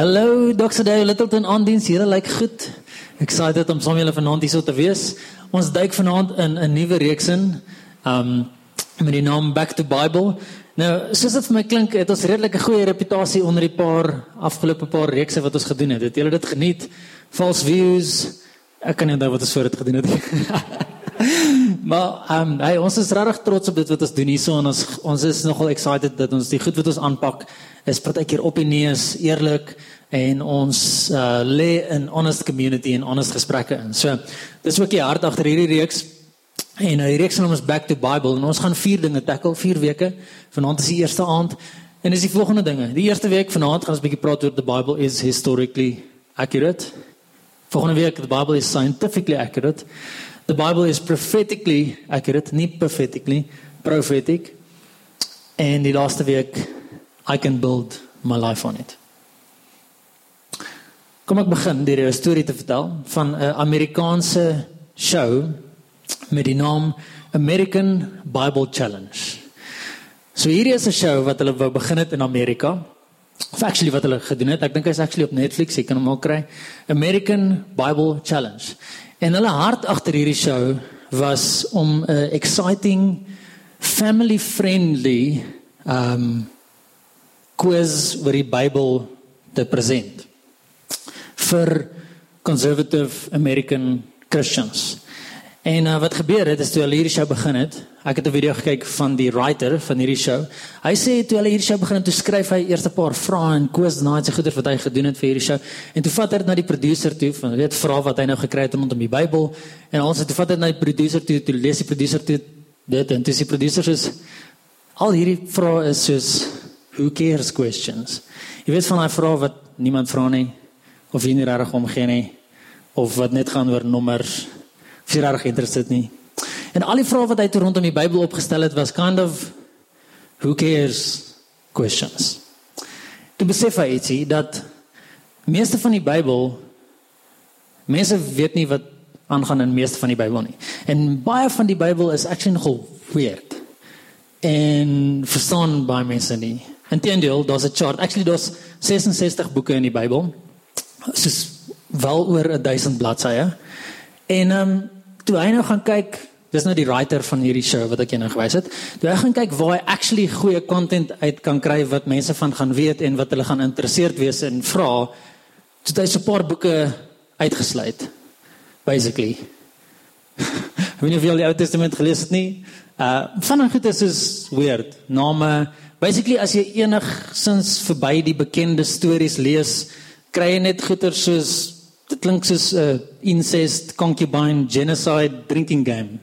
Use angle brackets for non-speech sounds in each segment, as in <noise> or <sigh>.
Hallo, Dr. Dave Littleton aandiens. Julle lyk goed. Excited om saam julle vanaand hier so te wees. Ons duik vanaand in 'n nuwe reeks in. Um met die naam Back to Bible. Nou, soos dit vir my klink, het ons redelik 'n goeie reputasie onder die paar afgelope paar reekse wat ons gedoen het. Het julle dit geniet? False views. Ek kan nie onthou wat ons voor dit gedoen het. <laughs> <laughs> maar ehm um, hey, ons is regtig trots op dit wat ons doen hierso en ons ons is nogal excited dat ons die goed wat ons aanpak is partykeer op die neus, eerlik en ons uh, lê in honest community en honest gesprekke in. So dis ook die hart agter hierdie reeks. En uh, die reeks se naam is Back to Bible en ons gaan vier dinge tackle, vier weke. Vanaand is die eerste aand en dis die volgende dinge. Die eerste week vanaand gaan ons 'n bietjie praat oor the Bible is historically accurate. Volgende week the Bible is scientifically accurate. The Bible is prophetically accurate, nie prophetically, prophetic. En die laaste week I can build my life on it. Kom ek begin deur 'n storie te vertel van 'n Amerikaanse show met die naam American Bible Challenge. So hierdie is 'n show wat hulle wou begin het in Amerika. Of actually wat hulle gedoen het, ek dink hy's actually op Netflix, jy kan hom al kry. American Bible Challenge. En hulle hart agter hierdie show was om 'n exciting family friendly um quiz oor die Bybel te present vir conservative American Christians. En uh, wat gebeur het is toe hulle hierdie show begin het, ek het 'n video gekyk van die writer van hierdie show. Hy sê toe hulle hierdie show begin het, toe skryf hy eers 'n paar vrae en quiz na iets goeie wat hy gedoen het vir hierdie show. En toe vat hy dit na die producer toe van weet vra wat hy nou gekry het rondom die Bybel en ons het toe vat dit na die producer toe, toe lees die producer toe dit en toe sê die producer sê al hierdie vrae is soos who cares questions. Jy weet van daai vrae wat niemand vra nie of jy nie regtig omgee nie of wat net gaan oor nommers jy regtig geïnteresseerd nie. En al die vrae wat hy toe rondom die Bybel opgestel het was kind of who cares questions. Dit besef hy ietsie dat meeste van die Bybel mense weet nie wat aangaan in meeste van die Bybel nie. En baie van die Bybel is actually nogal weird. En verstaan baie mense nie. Inteendeel, daar's 'n chart. Actually daar's 66 boeke in die Bybel. Soos wel oor 1000 bladsye. En ehm um, toe hy nou gaan kyk, dis nou die writer van hierdie show wat ek jou nou gewys het. Toe hy gaan kyk waar hy actually goeie content uit kan kry wat mense van gaan weet en wat hulle gaan geïnteresseerd wees in vra, het hy so 'n paar boeke uitgesluit. Basically. <laughs> Ek weet nie of jy al die Ou Testament gelees het nie. Uh van die goed is is weird. Name Basically as jy enigsins verby die bekende stories lees, kry jy net goeie soos klink soos 'n uh, incest, concubine, genocide drinking game.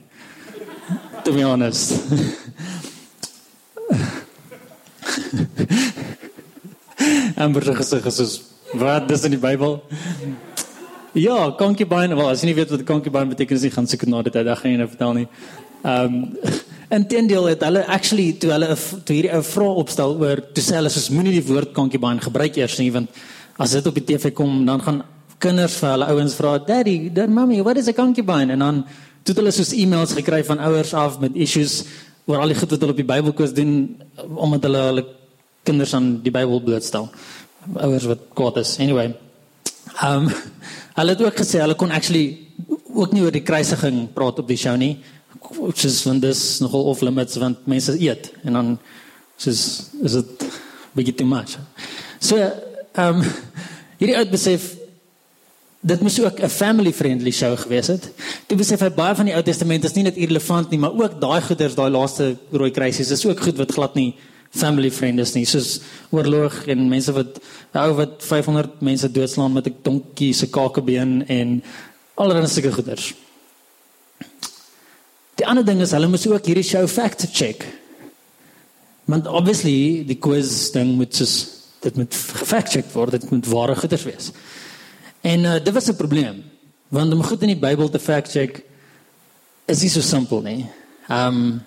To be honest. <laughs> Amber gesê gesê wat dis in die Bybel? Ja, concubine, wel as jy nie weet wat concubine beteken, jy gaan seker na dit uit, dan gaan jy nou vertel nie. Ehm um, <laughs> Inteendeel het hulle actually toe hulle toe hierdie ou vrae opstel oor toe sê hulle soos moenie die woord concubine gebruik eers nie want as dit op die TV kom dan gaan kinders vir hulle ouens vra daddy, dad mommy, what is a concubine? En dan toe hulle soos e-mails gekry van ouers af met issues oor al die goed wat hulle op die Bybelkoers doen omdat hulle hulle kinders aan die Bybel blootstel. Ouers wat kwaad is. Anyway. Ehm um, hulle het ook gesê hulle kon actually ook nie oor die kruisiging praat op die show nie soos want dis nogal off limits want mense eet en dan soos is dit bietjie too much. So ehm um, hierdie uit besef dit moes ook 'n family friendly show gewees het. Toe besef hy baie van die Ou Testament is nie net irrelevant nie, maar ook daai goeders, daai laaste rooi kruisies is ook goed wat glad nie family friend is nie. Soos oorlog en mense wat ou wat 500 mense doodslaan met 'n donkie se kakebeen en allerlei sulke goeders. Die ander ding is hulle moet ook hierdie show fact check. Want obviously die quiz ding moet soos dit moet fact check word, dit moet ware goeders wees. En uh, dit was 'n probleem. Want om goed in die Bybel te fact check is nie so simpel nie. Ehm um,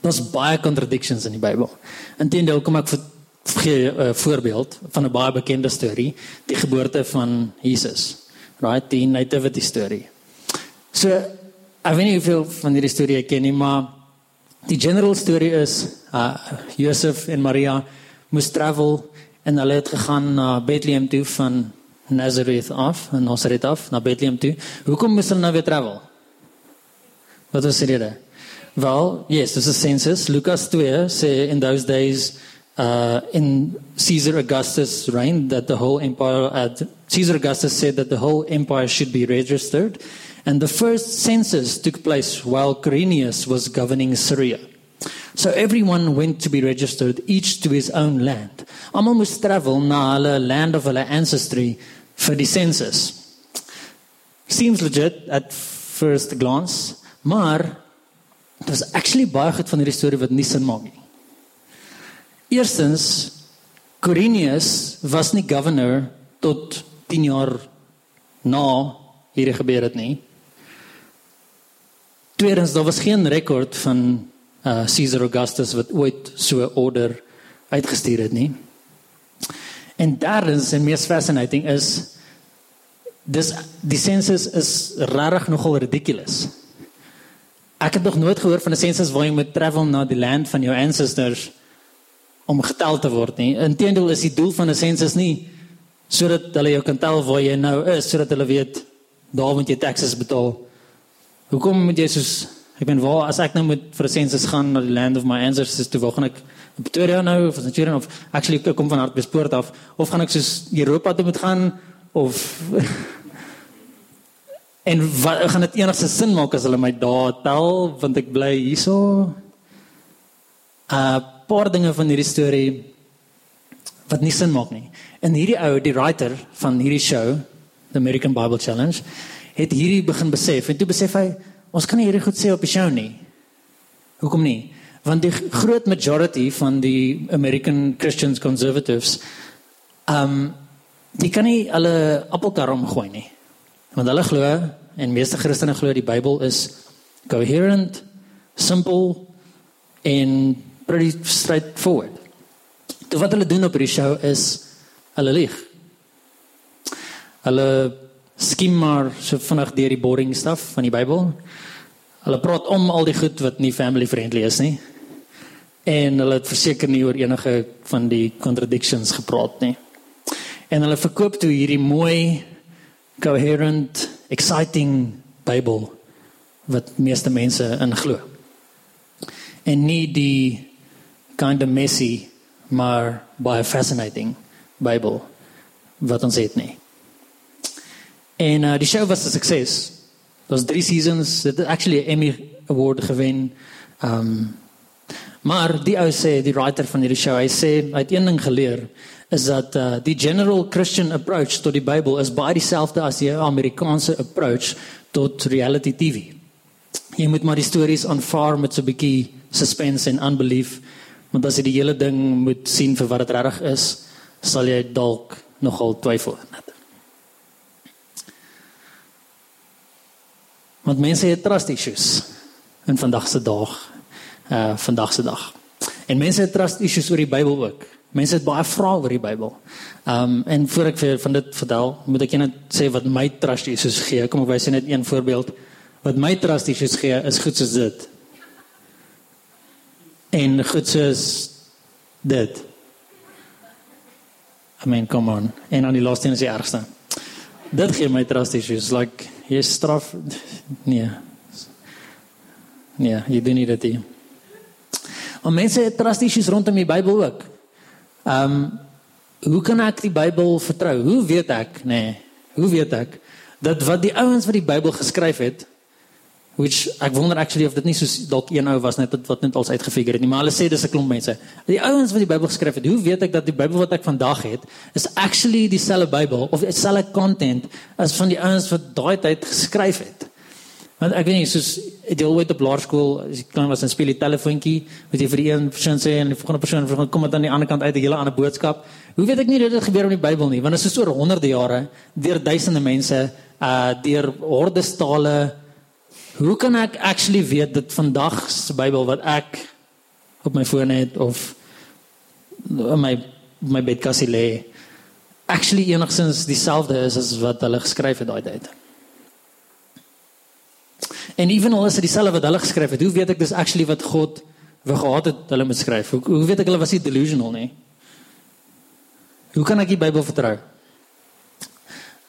daar's baie contradictions in die Bybel. Inteendeel kom ek vir gee 'n uh, voorbeeld van 'n baie bekende storie, die geboorte van Jesus. Right, die nativity story. So Ek weet nie hoeveel van hierdie storie ek ken nie, maar die general story is uh Josef en Maria moes travel en hulle het gegaan na Bethlehem toe van Nazareth af, Nazareth af na Bethlehem toe. Hoekom moes hulle nou weer travel? Wat was die rede? Well, yes, this is census. Lucas 2 say in those days uh, in Caesar Augustus' reign that the whole empire, uh, Caesar Augustus said that the whole empire should be registered. And the first census took place while Quirinius was governing Syria. So everyone went to be registered, each to his own land. Almal moes travel na hulle land of hulle ancestry for the census. Seems legit at first glance, maar dit was actually baie goed van hierdie storie wat nie sin maak nie. Eerstens Quirinius was nie governor tot 10 jaar na hierdie gebeur het nie. Tweedens daar was geen rekord van uh Caesar Augustus wat ooit so 'n order uitgestuur het nie. En derdens en mees fascinating is dis die census is regtig nogal ridiculous. Ek het nog nooit gehoor van 'n census waar jy moet travel na die land van jou ancestors om getel te word nie. Inteendeel is die doel van 'n census nie sodat hulle jou kan tel waar jy nou is, sodat hulle weet daar moet jy taxes betaal. Hoekom moet jy soos ek ben waar as ek nou moet vir 'n census gaan na die land of my ancestors toe, waar gaan ek Pretoria nou of Centurion of actually ek kom van Hartbeespoort af of gaan ek soos Europa toe moet gaan of <laughs> En wat gaan dit enigste sin maak as hulle my daar tel want ek bly hierso? 'n uh, Paar dinge van hierdie storie wat nie sin maak nie. En hierdie ou, die writer van hierdie show, The American Bible Challenge, het hierdie begin besef en toe besef hy ons kan nie hierdie goed sê op die show nie. Hoekom nie? Want die groot majority van die American Christians conservatives um die kan nie hulle appelkar omgooi nie. Want hulle glo en meeste Christene glo die Bybel is coherent, simple en pretty straightforward. Toe wat hulle doen op hierdie show is hulle lieg. Hulle skim maar so vinnig deur die boring stuff van die Bybel. Hulle praat om al die goed wat nie family friendly is nie. En hulle het verseker nie oor enige van die contradictions gepraat nie. En hulle verkoop toe hierdie mooi coherent, exciting Bybel wat meeste mense in glo. En nie die kind of messy maar baie fascinating Bybel wat ons het nie. En uh, die show was 'n sukses. Daar's 3 seasons, it actually 'n Emmy award gewen. Um maar die ou sê, die writer van hierdie show, hy sê hy het een ding geleer is dat uh, die general Christian approach tot die Bybel is baie dieselfde as die Amerikaanse approach tot reality TV. Jy moet maar die stories aanvaar met so 'n bietjie suspense en unbelief, want as jy die hele ding moet sien vir wat dit regtig is, sal jy dalk nogal twyfel in dit. Want mense het trust issues in vandag se dag, uh vandag se dag. En mense het trust issues oor die Bybel ook. Mense het baie vrae oor die Bybel. Um, en voor ek vir van dit vertel, moet ek net sê wat my trust Jesus gee. Kom ek wys net een voorbeeld. Wat my trust Jesus gee is goed soos dit. En goed soos dit. I mean, come on. En dan die laaste een is die ergste. Dit gee my trust Jesus like jy straf nee. Nee, jy doen nie dit nie. Maar mense het trust issues rondom die Bybel ook. Ehm um, hoe kan ek die Bybel vertrou? Hoe weet ek, nê? Nee, hoe weet ek dat wat die ouens wat die Bybel geskryf het, which ek wonder actually of dit nie so dalk een ou was net wat net als uitgefigure het nie, maar hulle sê dis 'n klomp mense. Die ouens wat die Bybel geskryf het, hoe weet ek dat die Bybel wat ek vandag het, is actually dieselfde Bybel of dieselfde content as van die ouens wat daai tyd geskryf het? Want ek weet nie soos jy ooit op laerskool as jy klein was en speel die telefoontjie, moet jy vir die een persoon sê en die volgende persoon vir kom dit aan die ander kant uit 'n hele ander boodskap. Hoe weet ek nie dat dit gebeur in die Bybel nie? Want dit is so oor honderde jare deur duisende mense, uh deur hordes tale. Hoe kan ek actually weet dat vandag se Bybel wat ek op my foon het of in my my bedkassie lê actually enigstens dieselfde is as wat hulle geskryf het daai tyd? En ewenal is dit dieselfde wat hulle geskryf het. Hoe weet ek dis actually wat God wou gehad het hulle moet skryf? Hoe, hoe weet ek hulle was nie delusional nie? Hoe kan ek die Bybel vertrou?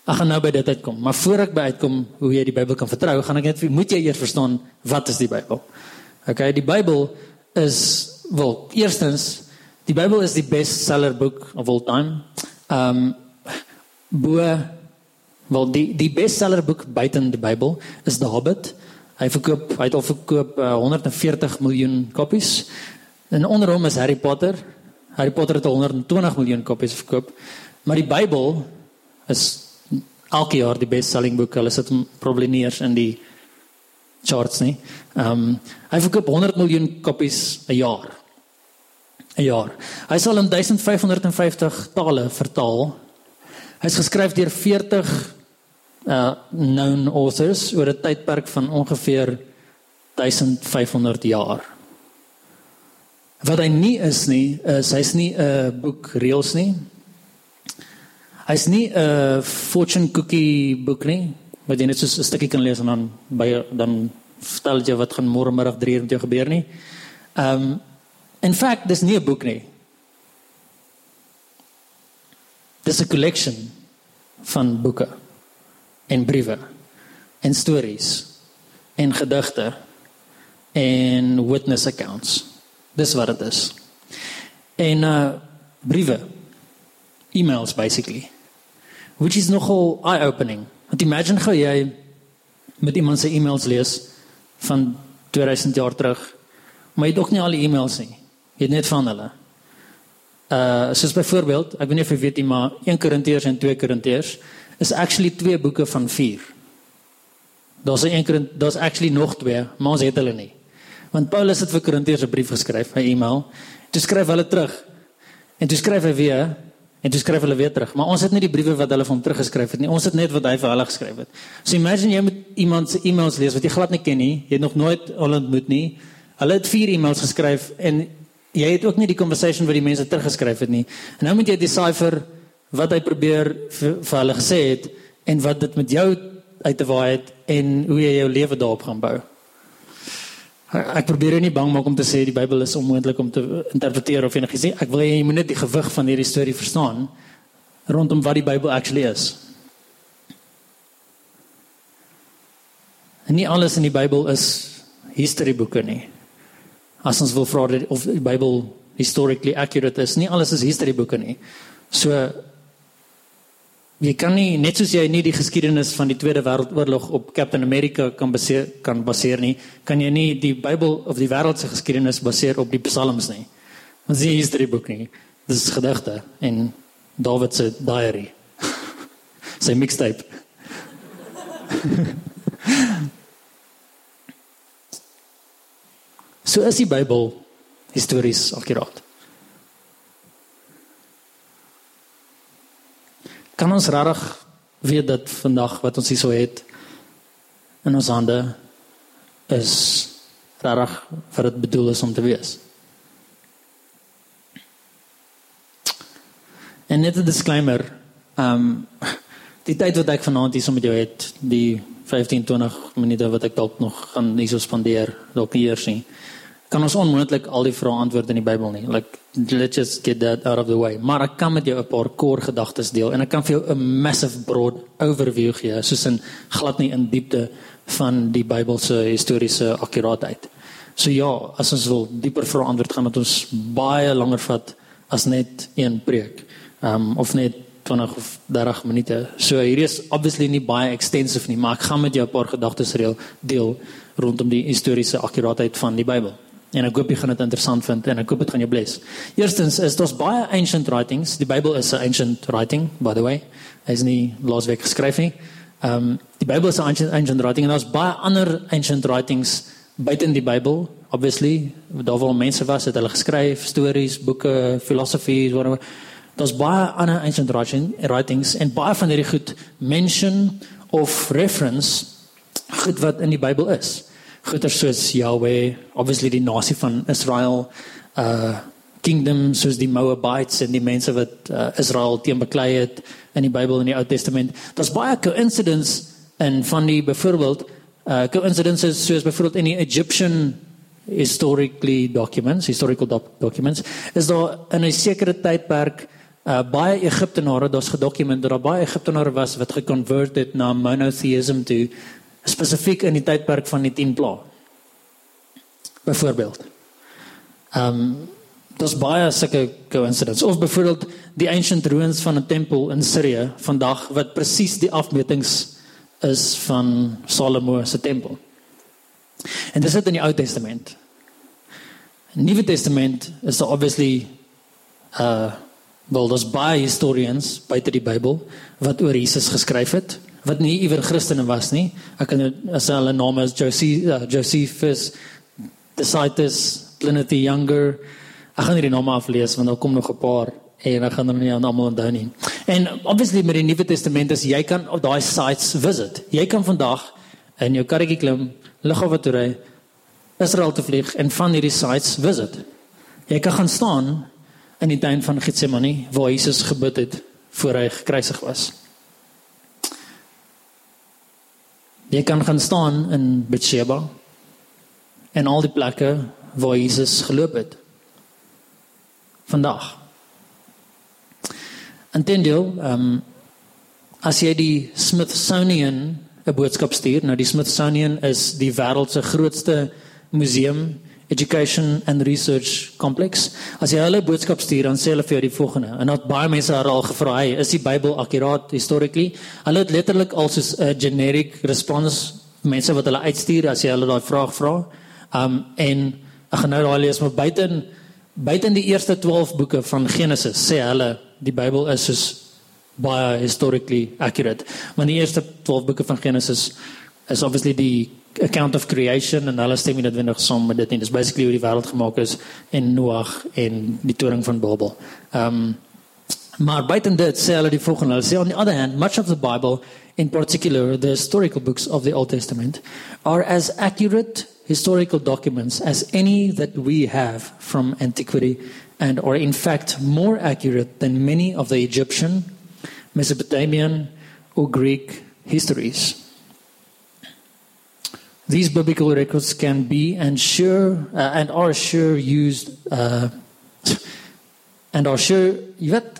Ek gaan nou by dit uitkom, maar voor ek by uitkom hoe jy die Bybel kan vertrou, gaan ek net moet jy eers verstaan wat is die Bybel? Okay, die Bybel is wel eerstens die Bybel is die bestseller boek of all time. Ehm um, bo wel die die bestseller boek buite die Bybel is The Hobbit. Hy verkoop hy het al verkoop uh, 140 miljoen kopies. En onder hom is Harry Potter. Harry Potter het 120 miljoen kopies verkoop. Maar die Bybel is elke jaar die best-selling boek. Hulle sit hom probleem in die charts nie. Ehm um, hy verkoop 100 miljoen kopies 'n jaar. 'n Jaar. Hy sal in 1550 tale vertaal. Hy's geskryf deur 40 uh known authors oor 'n tydperk van ongeveer 1500 jaar. Wat hy nie is nie, is hy's nie 'n boek reels nie. Hy's nie 'n fortune cookie boek nie, wat jy net so 'n stukkie kan lees en dan by dan vertel jy wat gaan môre middag 3 uur met jou gebeur nie. Um in fact, dis nie 'n boek nie. Dis 'n collection van boeke en briewe en stories en gedigte en witness accounts. Dis wat dit is. En uh briewe emails basically which is nogal eye opening. Want imagine gou jy met iemand se e-mails lees van 2000 jaar terug, maar jy het ook nie al die e-mails nie. Jy het net van hulle. Uh soos byvoorbeeld, ek weet nie of jy weet nie, maar 1 Korintiërs en 2 Korintiërs is actually twee boeke van 4. Daar's 'n Korint, daar's actually nog twee, maar ons het hulle nie. Want Paulus het vir Korintiërs 'n brief geskryf, 'n e-mail. Toe skryf hulle terug. En toe skryf hy weer En toe skryf hulle weer terug, maar ons het nie die briewe wat hulle vir hom teruggeskryf het nie. Ons het net wat hy vir hulle geskryf het. So imagine jy moet iemand se e-mails lees wat jy glad nie ken nie. Jy het nog nooit hulle ontmoet nie. Hulle het vier e-mails geskryf en jy het ook nie die conversation wat die mense teruggeskryf het nie. En nou moet jy decipher wat hy probeer vir, vir hulle gesê het en wat dit met jou uit te waai het en hoe jy jou lewe daarop gaan bou. Ek probeer nie bang maak om te sê die Bybel is onmoontlik om te interpreteer of enigiets nie. Ek wil jy moet net die gewig van hierdie storie verstaan rondom wat die Bybel actually is. En nie alles in die Bybel is historieboeke nie. As ons wil vra of die Bybel historically accurate is, nie alles is historieboeke nie. So Jy kan nie net soos jy nie die geskiedenis van die Tweede Wêreldoorlog op Captain America kan baseer kan baseer nie, kan jy nie die Bybel of die wêreld se geskiedenis baseer op die Psalms nie. Want dit is drie boeke nie. Dis gedigte en Dawid se diary. <laughs> Sy mixtape. <laughs> so is die Bybel histories akuraat. Kan ons regtig weet dat vandag wat ons hierso het in ons hande is regtig wat dit bedoel is om te wees. En net 'n disclaimer, ehm um, die tyd wat ek vanaand hierso met jou het, die 15 20 minute wat ek dalk nog gaan hierso spandeer, dalk hier sien kan ons onmoontlik al die vrae antwoord in die Bybel nie. Like let's just get that out of the way. Maar ek kan met jou 'n paar core gedagtes deel en ek kan vir jou 'n massive broad overview gee, soos in glad nie in diepte van die Bybelse historiese akkuraatheid. So ja, as ons wil dieper vra antwoord gaan met ons baie langer vat as net een preek. Um of net 20 of 30 minute. So hierdie is obviously nie baie extensive nie, maar ek gaan met jou 'n paar gedagtes reël deel rondom die historiese akkuraatheid van die Bybel. En ek hoop jy gaan dit interessant vind en ek hoop dit gaan jou bless. Eerstens is daar's baie ancient writings. Die Bybel is 'n ancient writing, by the way. Hy is nie laasweek geskryf nie. Ehm um, die Bybel is 'n ancient, ancient writing en daar's baie ander ancient writings buite in die Bybel. Obviously, daar waar mense was het hulle geskryf, stories, boeke, filosofie, whatever. Daar's baie ander ancient writing, writings en baie van hierdie goed mention of reference goed wat in die Bybel is goeie soos Yahweh, obviously die nasie van Israel, uh kingdom soos die Moabites en die mense wat uh, Israel teen beklei het in die Bybel in die Ou Testament. Daar's baie coincidence in van die byvoorbeeld uh coincidences soos byvoorbeeld in die Egyptian historically documents, historical doc documents, is daar in 'n sekere tydperk uh baie Egiptenare, daar's gedokumenteer dat daar baie Egiptenare was wat geconvert het na monotheism toe spesifiek in die tydperk van die 10 pla. Byvoorbeeld. Ehm um, daar's baie sulke coincidences. Of byvoorbeeld die ancient ruins van 'n tempel in Sirië vandag wat presies die afmetings is van Salomo se tempel. En dis dit in die Ou Testament. Nuwe Testament is daar obviously uh wel daar's baie historians buite die Bybel wat oor Jesus geskryf het wat nie iewers Christene was nie. Ek kan as hulle name is uh, Josephus, Tacitus, Pliny Younger. Ek gaan nie die name aflees want daar kom nog 'n paar en ek gaan hulle nie almal onthou nie. En obviously met die Nuwe Testament is jy kan op daai sites visit. Jy kan vandag in jou karretjie klim, Lughawe toe ry, Israel toe vlieg en van hierdie sites visit. Jy kan gaan staan in die tuin van Getsemane waar Jesus gebid het voor hy gekruisig was. Jy kan gaan staan in Bethsheba en al die plekke waar Jesus geloop het. Vandag. Intendeel, ehm um, as jy die Smithsonian 'n boodskap stuur, nou die Smithsonian is die wêreld se grootste museum education and research complex. As jy hulle boodskap stuur, dan sê hulle vir jou die volgende. En dat baie mense haar al gevra, hey, is die Bybel akuraat historically? Hulle het letterlik al soos 'n generic response mense wat hulle uitstuur as jy hulle daai vraag vra. Um en ek gaan nou daai lees maar buiten buiten die eerste 12 boeke van Genesis sê hulle die Bybel is soos baie historically accurate. Maar die eerste 12 boeke van Genesis is obviously die account of creation en hulle stem dit wendig saam met dit en dis basically hoe die wêreld gemaak is en Noag en die toring van Babel. Um, maar buiten dit sê hulle die volgende, hulle sê on the other hand, much of the Bible in particular the historical books of the Old Testament are as accurate historical documents as any that we have from antiquity and are in fact more accurate than many of the Egyptian, Mesopotamian or Greek histories. These biblical records can be and sure uh, and are sure used uh, and are sure yet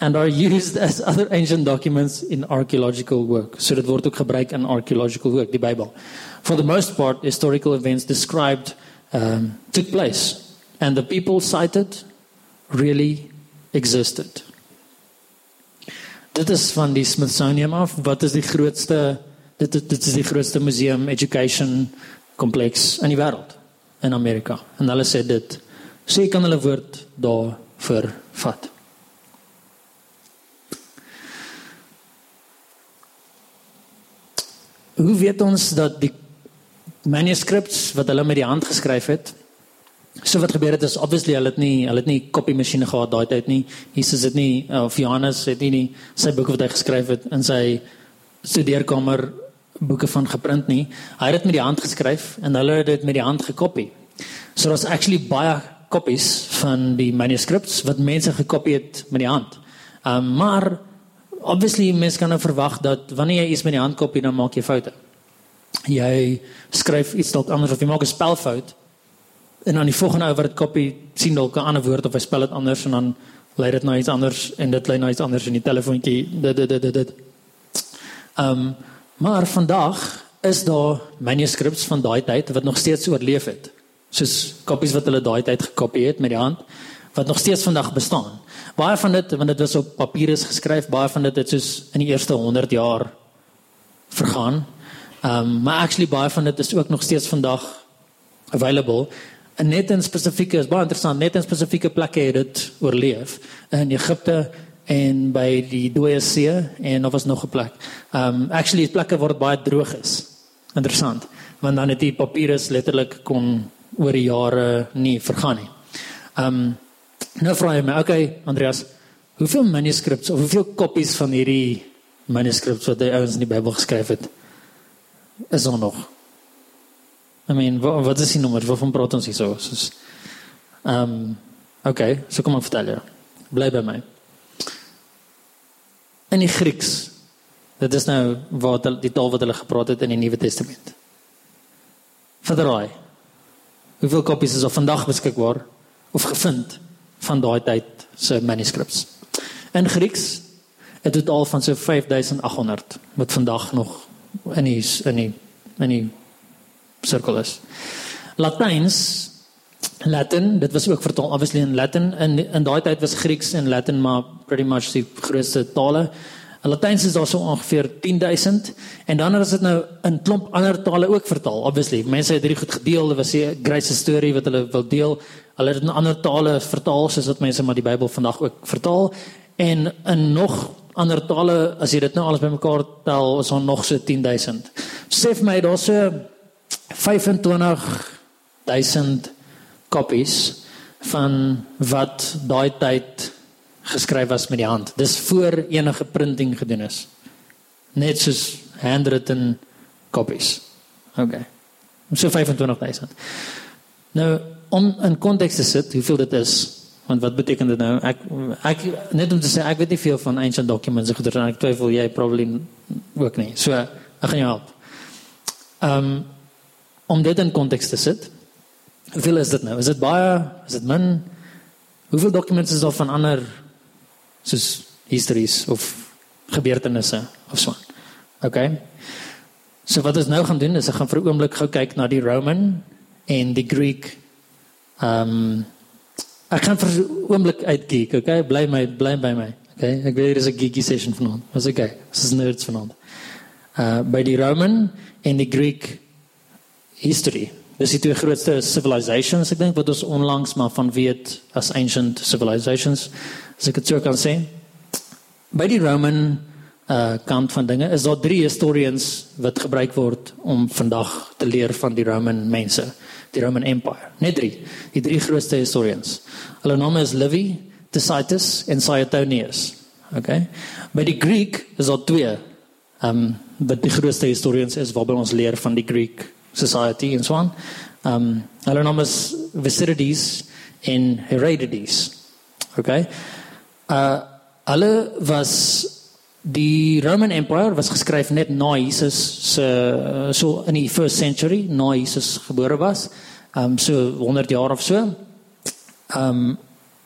and are used <laughs> as other ancient documents in archaeological work. So dit word ook gebruik in archaeological work, die Bybel. For the most part, historical events described um, took place and the people cited really existed. Dit is van die Smithsonian af. Wat is die grootste dit dit is die grootste museum education kompleks in die wêreld in Amerika en hulle sê dit sê kan hulle woord daar vir vat Hoe weet ons dat die manuscripts wat hulle met die hand geskryf het So wat gebeur het is obviously hulle het nie hulle het nie kopiemasjiene gehad daai tyd nie. Jesus het nie of Johannes het nie, nie sy boeke wat hy geskryf het in sy studeerkamer boeke van geprint nie. Hy het dit met die hand geskryf en hulle het dit met die hand gekopie. So daar's actually baie kopies van die manuscripts wat mense gekopie het met die hand. Um, maar obviously mense kan nou verwag dat wanneer jy iets met die hand kopie dan maak jy foute. Jy skryf iets dalk anders of jy maak 'n spelfout en dan die volgende ou wat dit kopie sien dalk 'n ander woord of hy spel dit anders en dan lei dit na iets anders en dit lei na iets anders in die telefoontjie dit dit dit dit. Ehm um, Maar vandag is daar manuscripts van daai tyd wat nog steeds oorleef het. Soos kopies wat hulle daai tyd gekopie het met die hand wat nog steeds vandag bestaan. Baie van dit want dit was op papier is geskryf, baie van dit het soos in die eerste 100 jaar vergaan. Ehm um, maar actually baie van dit is ook nog steeds vandag available. En net in spesifieke is baie interessant, net in spesifieke plekke het dit oorleef. In Egipte en by die dooie see en of was nog 'n plek. Um actually is plekke waar dit baie droog is. Interessant, want dan het die papirus letterlik kon oor jare nie vergaan nie. Um nou vra jy my, okay, Andreas, hoeveel manuscripts of hoeveel kopies van hierdie manuscripts wat die ouens in die Bybel geskryf het is daar nog? I mean, wat, wat is die nommer? Waarvan praat ons hier so? Soos um okay, so kom ek vertel jou. Bly by my in die Grieks. Dit is nou waar hulle die taal wat hulle gepraat het in die Nuwe Testament. Verdraai. Hoeveel kopies is al vandag beskikbaar of gevind van daai tyd se manuscripts? In Grieks het dit al van so 5800 wat vandag nog in die in die in die sirkel is. Latyns Latin, dit was ook vertaal obviously in Latin in in daai tyd was Grieks en Latin maar pretty much die grootste tale. Latyns is daar so ongeveer 10000 en dan is dit nou in klomp ander tale ook vertaal. Obviously, mense het hierdie goed gedeel, dit was 'n great story wat hulle wil deel. Hulle het in ander tale vertaal soos wat mense maar die Bybel vandag ook vertaal en in nog ander tale as jy dit nou alles bymekaar tel is daar nog so 10000. Sê vir my daar's so 25000 kopies van wat daai tyd geskryf was met die hand. Dis voor enige printing gedoen is. Net soos handwritten copies. OK. So 25000. Nou om in konteks te sit, hoeveel dit is, want wat beteken dit nou? Ek ek net om te sê ek weet nie veel van ancient documents of goedere en ek twyfel jy probably ook nie. So ek gaan jou help. Ehm um, om dit in konteks te sit. Hoeveel is dit nou? Is dit baie? Is dit min? Hoeveel documents is daar van ander soos histories of gebeurtenisse of so. Okay. So wat ons nou gaan doen is ek gaan vir 'n oomblik gou kyk na die Roman en die Greek. Ehm um, ek gaan vir 'n oomblik uitgeek, okay? Bly my bly by my. Okay. Ek weet dit is 'n geeky session vanaand. Dis okay. Dis is nerds vanaand. Uh by die Roman en die Greek history. Dis die twee grootste civilizations ek dink wat ons onlangs maar van weet as ancient civilizations as ek dit sou kan sê. By die Roman uh kant van dinge is daar drie historians wat gebruik word om vandag te leer van die Roman mense, die Roman Empire. Net drie, die drie grootste historians. Hulle name is Livy, Tacitus en Suetonius. Okay. By die Greek is daar twee um wat die grootste historians is waarby ons leer van die Greek society en so aan. Um hulle name is Thucydides en Herodotus. Okay. Uh hulle was die Roman Empire was geskryf net na Jesus se so in die first century na Jesus gebore was. Um so 100 jaar of so. Um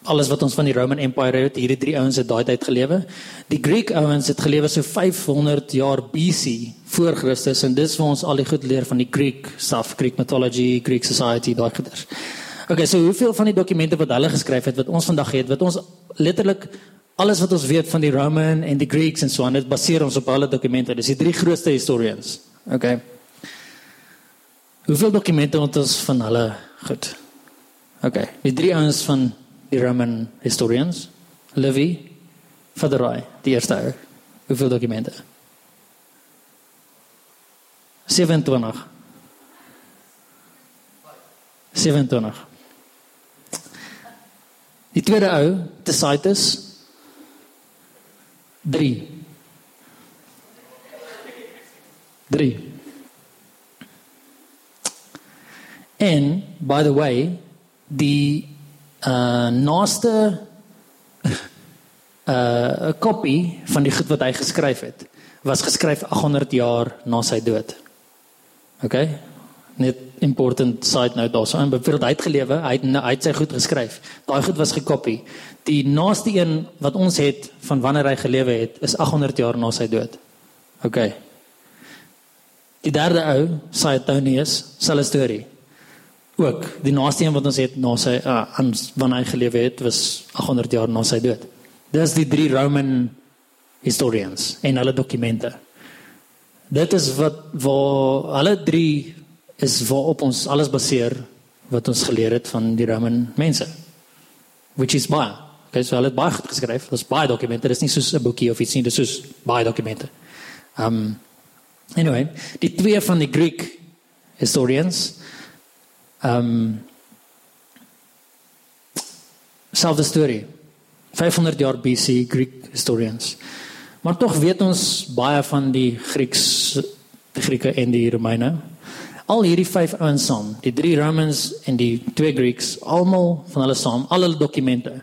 alles wat ons van die Roman Empire het, hierdie drie ouens het daai tyd gelewe. Die Greek ouens het gelewe so 500 jaar BC voor Christus en dis waar ons al die goed leer van die Greek stuff, Greek mythology, Greek society, daai goeders. Okay, so hoeveel van die dokumente wat hulle geskryf het wat ons vandag het, wat ons letterlik alles wat ons weet van die Roman en die Greeks en so aan, dit baseer ons op hulle dokumente. Dis die drie grootste historians. Okay. Hoeveel dokumente het ons van hulle goed? Okay, die drie ouens van die Roman historians, Livy, Faderai, die eerste ou. Hoeveel dokumente? 27. 27. Die tweede ou, Tacitus 3. 3. En by the way, die uh naaste <laughs> uh kopie van die goed wat hy geskryf het, was geskryf 800 jaar na sy dood. OK? Net important side note daarso. En byvoorbeeld hy het gelewe, hy het hy het sy goed geskryf. Daai goed was gekopie. Die naaste een wat ons het van wanneer hy gelewe het, is 800 jaar na sy dood. OK. Die derde ou, Suetonius, selfe storie. Ook die naaste een wat ons het na sy uh, aan wanneer hy gelewe het, was 800 jaar na sy dood. Dis die drie Roman historians en hulle dokumente. Dit is wat waar hulle drie is waarop ons alles baseer wat ons geleer het van die Roman mense. Which is baie. Okay, so hulle het baie geskryf. Daar's baie dokumente. Dit is nie soos 'n boekie of iets nie, dit is soos baie dokumente. Um anyway, die twee van die Greek historians um selfde storie. 500 jaar BC Greek historians. Maar tog weet ons baie van die Grieks die Grieke en die Romeine al hierdie vyf ouens saam, die drie Romans en die twee Greeks, almal van hulle saam, al hulle dokumente.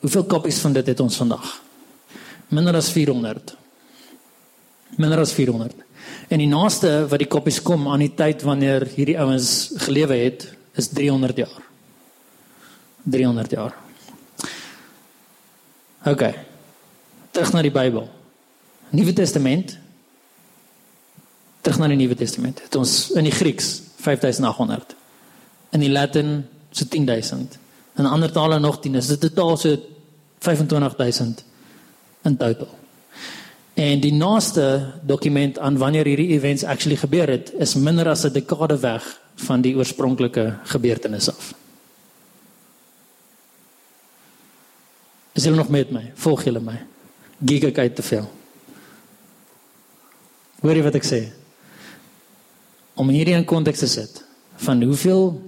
Hoeveel kopies van dit het ons vandag? Minder as 400. Minder as 400. En die naaste wat die kopies kom aan die tyd wanneer hierdie ouens gelewe het, is 300 jaar. 300 jaar. OK. terug na die Bybel. Nuwe Testament. Terug na die Nuwe Testament. Het ons in die Grieks 5800. In die Latin so 10000. In ander tale nog 10. Dit is totaal so 25000 in totaal. En die naaste dokument aan wanneer hierdie events actually gebeur het, is minder as 'n dekade weg van die oorspronklike gebeurtenis af. Is julle nog met my? Volg julle my? Giga kyk te veel. Hoor jy wat ek sê? Om hierdie in konteks te sit van hoeveel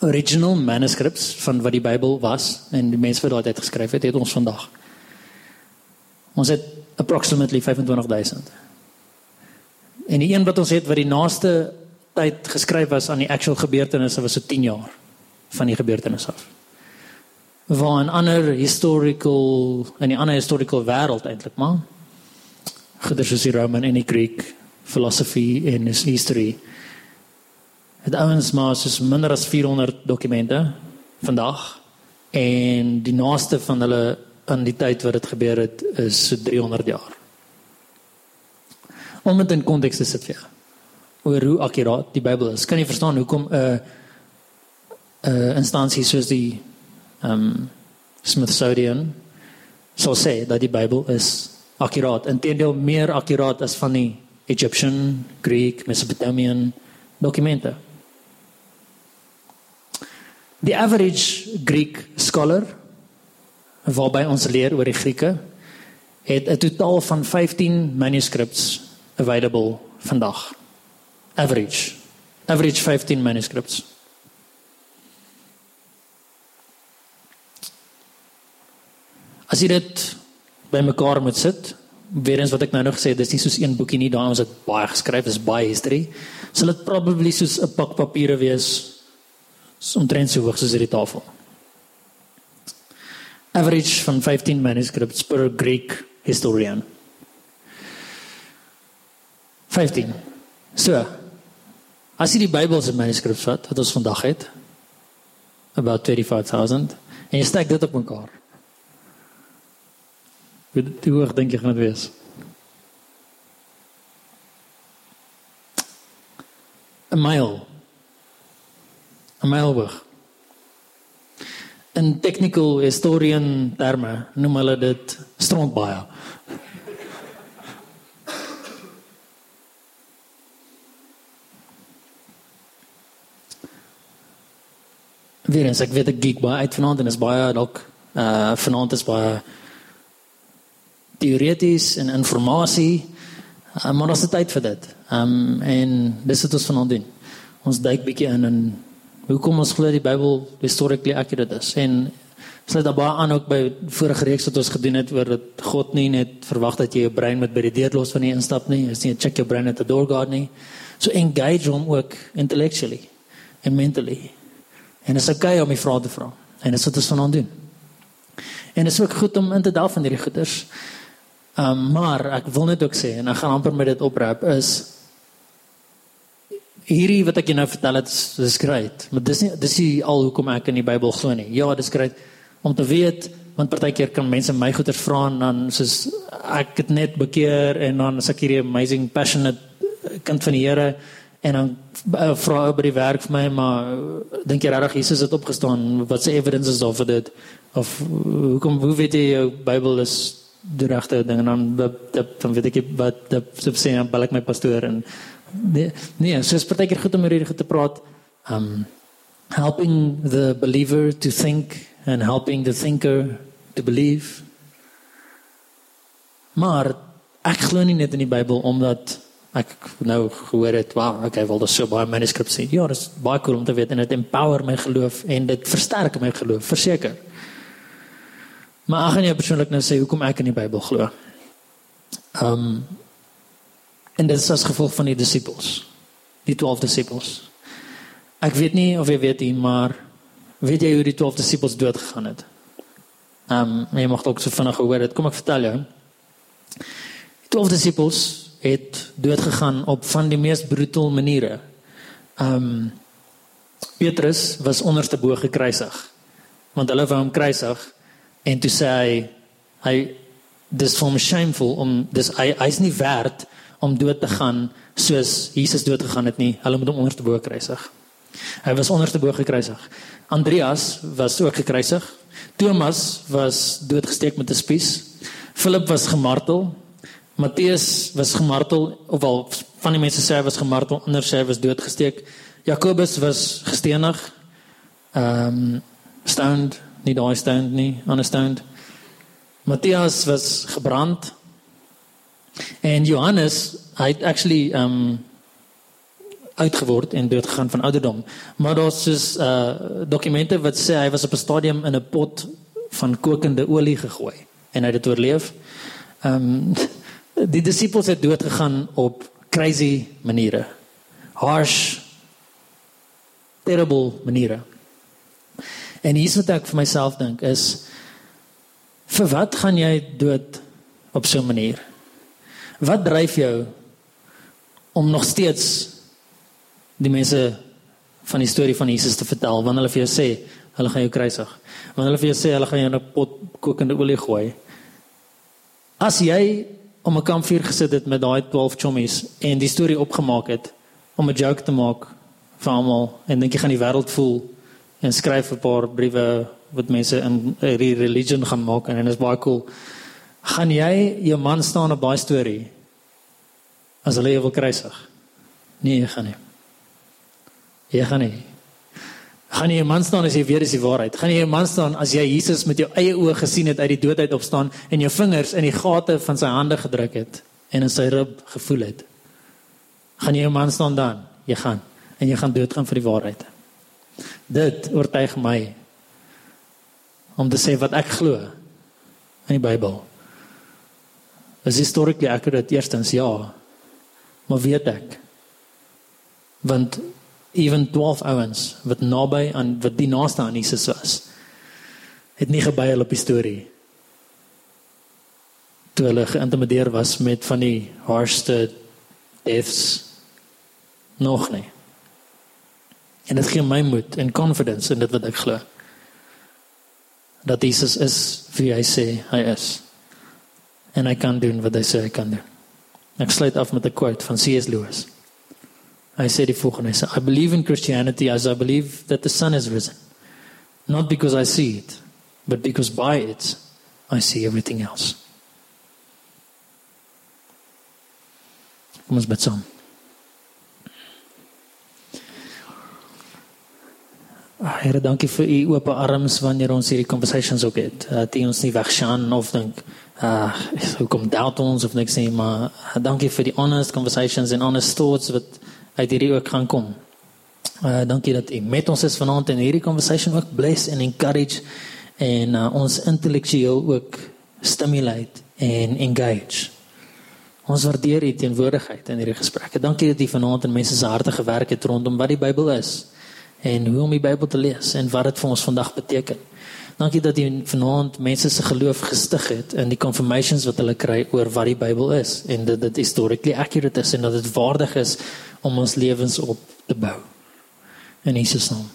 original manuscripts van wat die Bybel was en die mense wat dit geskryf het, het ons vandag. Ons het approximately 25000. En die een wat ons het wat die naaste tyd geskryf was aan die actual gebeurtenisse was so 10 jaar van die gebeurtenis af. Waar 'n ander historical en 'n ander historical wêreld eintlik maar goeie soos die Roman en die Greek philosophy en history. Het ouens maar soos minder as 400 dokumente vandag en die naaste van hulle aan die tyd wat dit gebeur het is so 300 jaar. Om dit in konteks te sit vir oor hoe akuraat die Bybel is. Kan jy verstaan hoekom 'n uh, 'n uh, instansie soos die ehm um, Smithsonian sou sê dat die Bybel is akuraat, intendeel meer akuraat as van die Egyptian, Greek, Mesopotamian dokumente. The average Greek scholar waarby ons leer oor die Grieke het 'n totaal van 15 manuscripts available vandag. Average. Average 15 manuscripts. As jy dit bymekaar moet sit, weer eens wat ek nou nog gesê het, dis nie soos een boekie nie, daar ons het baie geskryf, dis baie history. Sal dit probably soos 'n pak papiere wees omtrent so hoog soos hierdie tafel average van 15 manuscripts per Greek historian. 15. So. As jy die Bybel se manuskripte vat wat ons vandag het, about 35000 en jy steek dit op mekaar. Hoe hoog dink jy gaan dit wees? 'n Mile. 'n Mile hoog in technical historian terme noem hulle dit strontbaie. Weer eens ek weet ek geek baie uit vanaand en is baie dalk uh vanaand is baie teoreties en inligting uh, maar ons het tyd vir dit. Um en dis wat ons vanaand doen. Ons duik bietjie in en hoekom ons glo die Bybel historically accurate is en sluit daar baie aan ook by vorige reeks wat ons gedoen het oor dat God nie net verwag dat jy jou brein met by die deur los van die instap nie, is nie check your brain at the door guard nie. So engage hom ook intellectually and mentally. En dit is okay om die vrae te vra. En dit is wat ons vanaand doen. En dit is ook goed om in te delf van hierdie goeters. Um, maar ek wil net ook sê en ek gaan amper met dit oprap is hierdie wat ek jou nou vertel het is, is great, maar dis nie dis nie al hoekom ek in die Bybel glo nie. Ja, dis great om te weet want partykeer kan mense my goeters vra en dan soos ek het net bekeer en dan as ek hierdie amazing passionate kind van die Here en dan uh, vra oor die werk vir my maar dink jy regtig Jesus het opgestaan? Wat se evidence is daar vir dit? Of hoekom hoe weet jy jou Bybel is die regte ding en dan dan weet ek wat dat sê dan bel ek my pastoor en Nee, nee, so is partykeer goed om hierdie te praat. Um helping the believer to think and helping the thinker to believe. Maar ek glo nie net in die Bybel omdat ek nou gehoor het, wow, okay, wel daar's so baie manuskripte. Ja, dit is baie cool om te weet en dit empower my geloof en dit versterk my geloof, verseker. Maar ek gaan jou persoonlik nou sê hoekom ek in die Bybel glo. Um En dit is as gevolg van die disippels. Die 12 disippels. Ek weet nie of jy weet nie, maar weet jy hoe die 12 disippels dood gegaan het? Ehm, um, jy mag ook so vinnig hoor dit. Kom ek vertel jou. Die 12 disippels het dood gegaan op van die mees brutale maniere. Ehm um, Petrus was onderste bo gekruisig. Want hulle wou hom kruisig en toe sê hy hy dis vir hom shameful om dis hy hy's nie werd om dood te gaan soos Jesus dood gegaan het nie. Hulle moet hom onderste bo kruisig. Hy was onderste bo gekruisig. Andreas was ook gekruisig. Thomas was doodgesteek met 'n spies. Philip was gemartel. Matteus was gemartel, ofwel van die mense sê hy was gemartel, ander sê hy was doodgesteek. Jakobus was gestenig. Ehm um, stoned, nie daai stoned nie, understand. Matthias was gebrand. En Johannes, hy het actually um uitgeword en dood gegaan van ouderdom. Maar daar's dus uh dokumente wat sê hy was op 'n stadium in 'n pot van kokende olie gegooi en hy het dit oorleef. Um <laughs> die disippels het dood gegaan op crazy maniere. Harsh terrible maniere. En hier's wat ek vir myself dink is Vir wat gaan jy dood op so 'n manier? Wat dryf jou om nog steeds die mense van die storie van Jesus te vertel wanneer hulle vir jou sê hulle gaan jou kruisig? Wanneer hulle vir jou sê hulle gaan jou in 'n pot kokende olie gooi? As jy om 'n kampvuur gesit het met daai 12 chommies en die storie opgemaak het om 'n joke te maak vir almal en dink jy gaan die wêreld voel en skryf 'n paar briewe wat mense in 'n religion gaan maak en dit is baie cool. Gaan jy jou man staan op daai storie as hulle jou wil kruisig? Nee, jy gaan nie. Jy gaan nie. Gaan jy 'n man staan as jy weet dis die waarheid? Gaan jy 'n man staan as jy Jesus met jou eie oë gesien het uit die dood uit opstaan en jou vingers in die gate van sy hande gedruk het en in sy rib gevoel het? Gaan jy 'n man staan dan? Jy gaan en jy gaan doodgaan vir die waarheid. Dit oortuig my om te sê wat ek glo in die Bybel. Is historically accurate eerstens ja. Maar weet ek want ewen 12 ouens wat naby aan wat die naaste aan Jesus was het nie gebuil op die storie toe hulle geïntimideer was met van die hardste deaths nog nie en dit gee my moed en confidence in dit wat ek glo dat Jesus is wie hy sê hy is. En hy kan doen wat hy sê hy kan doen. Ek sluit af met 'n quote van C.S. Lewis. Hy sê die volgende: "I believe in Christianity as I believe that the sun has risen, not because I see it, but because by it I see everything else." Kom ons bid saam. Here, dankie vir u oop arms wanneer ons hierdie conversations ook het. Dat u ons nie wegshaan of dink, ah, uh, hoe kom doubt ons of niks nie, maar uh, dankie vir die honest conversations en honest thoughts wat uit hierdie ook gaan kom. Uh dankie dat u met ons is vanaand en hierdie conversation ook bless en encourage en uh, ons intellektueel ook stimulate en engage. Ons waardeer u teenwoordigheid in hierdie gesprekke. Dankie dat u vanaand in mense se harte gewerk het rondom wat die Bybel is en hoe om die Bybel te lees en wat dit vir ons vandag beteken. Dankie dat jy vanaand mense se geloof gestig het in die confirmations wat hulle kry oor wat die Bybel is en dat dit historically accurate is en dat dit waardig is om ons lewens op te bou. In Jesus naam.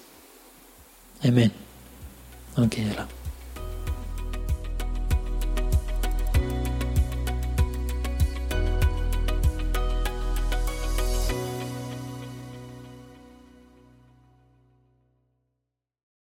Amen. Dankie julle.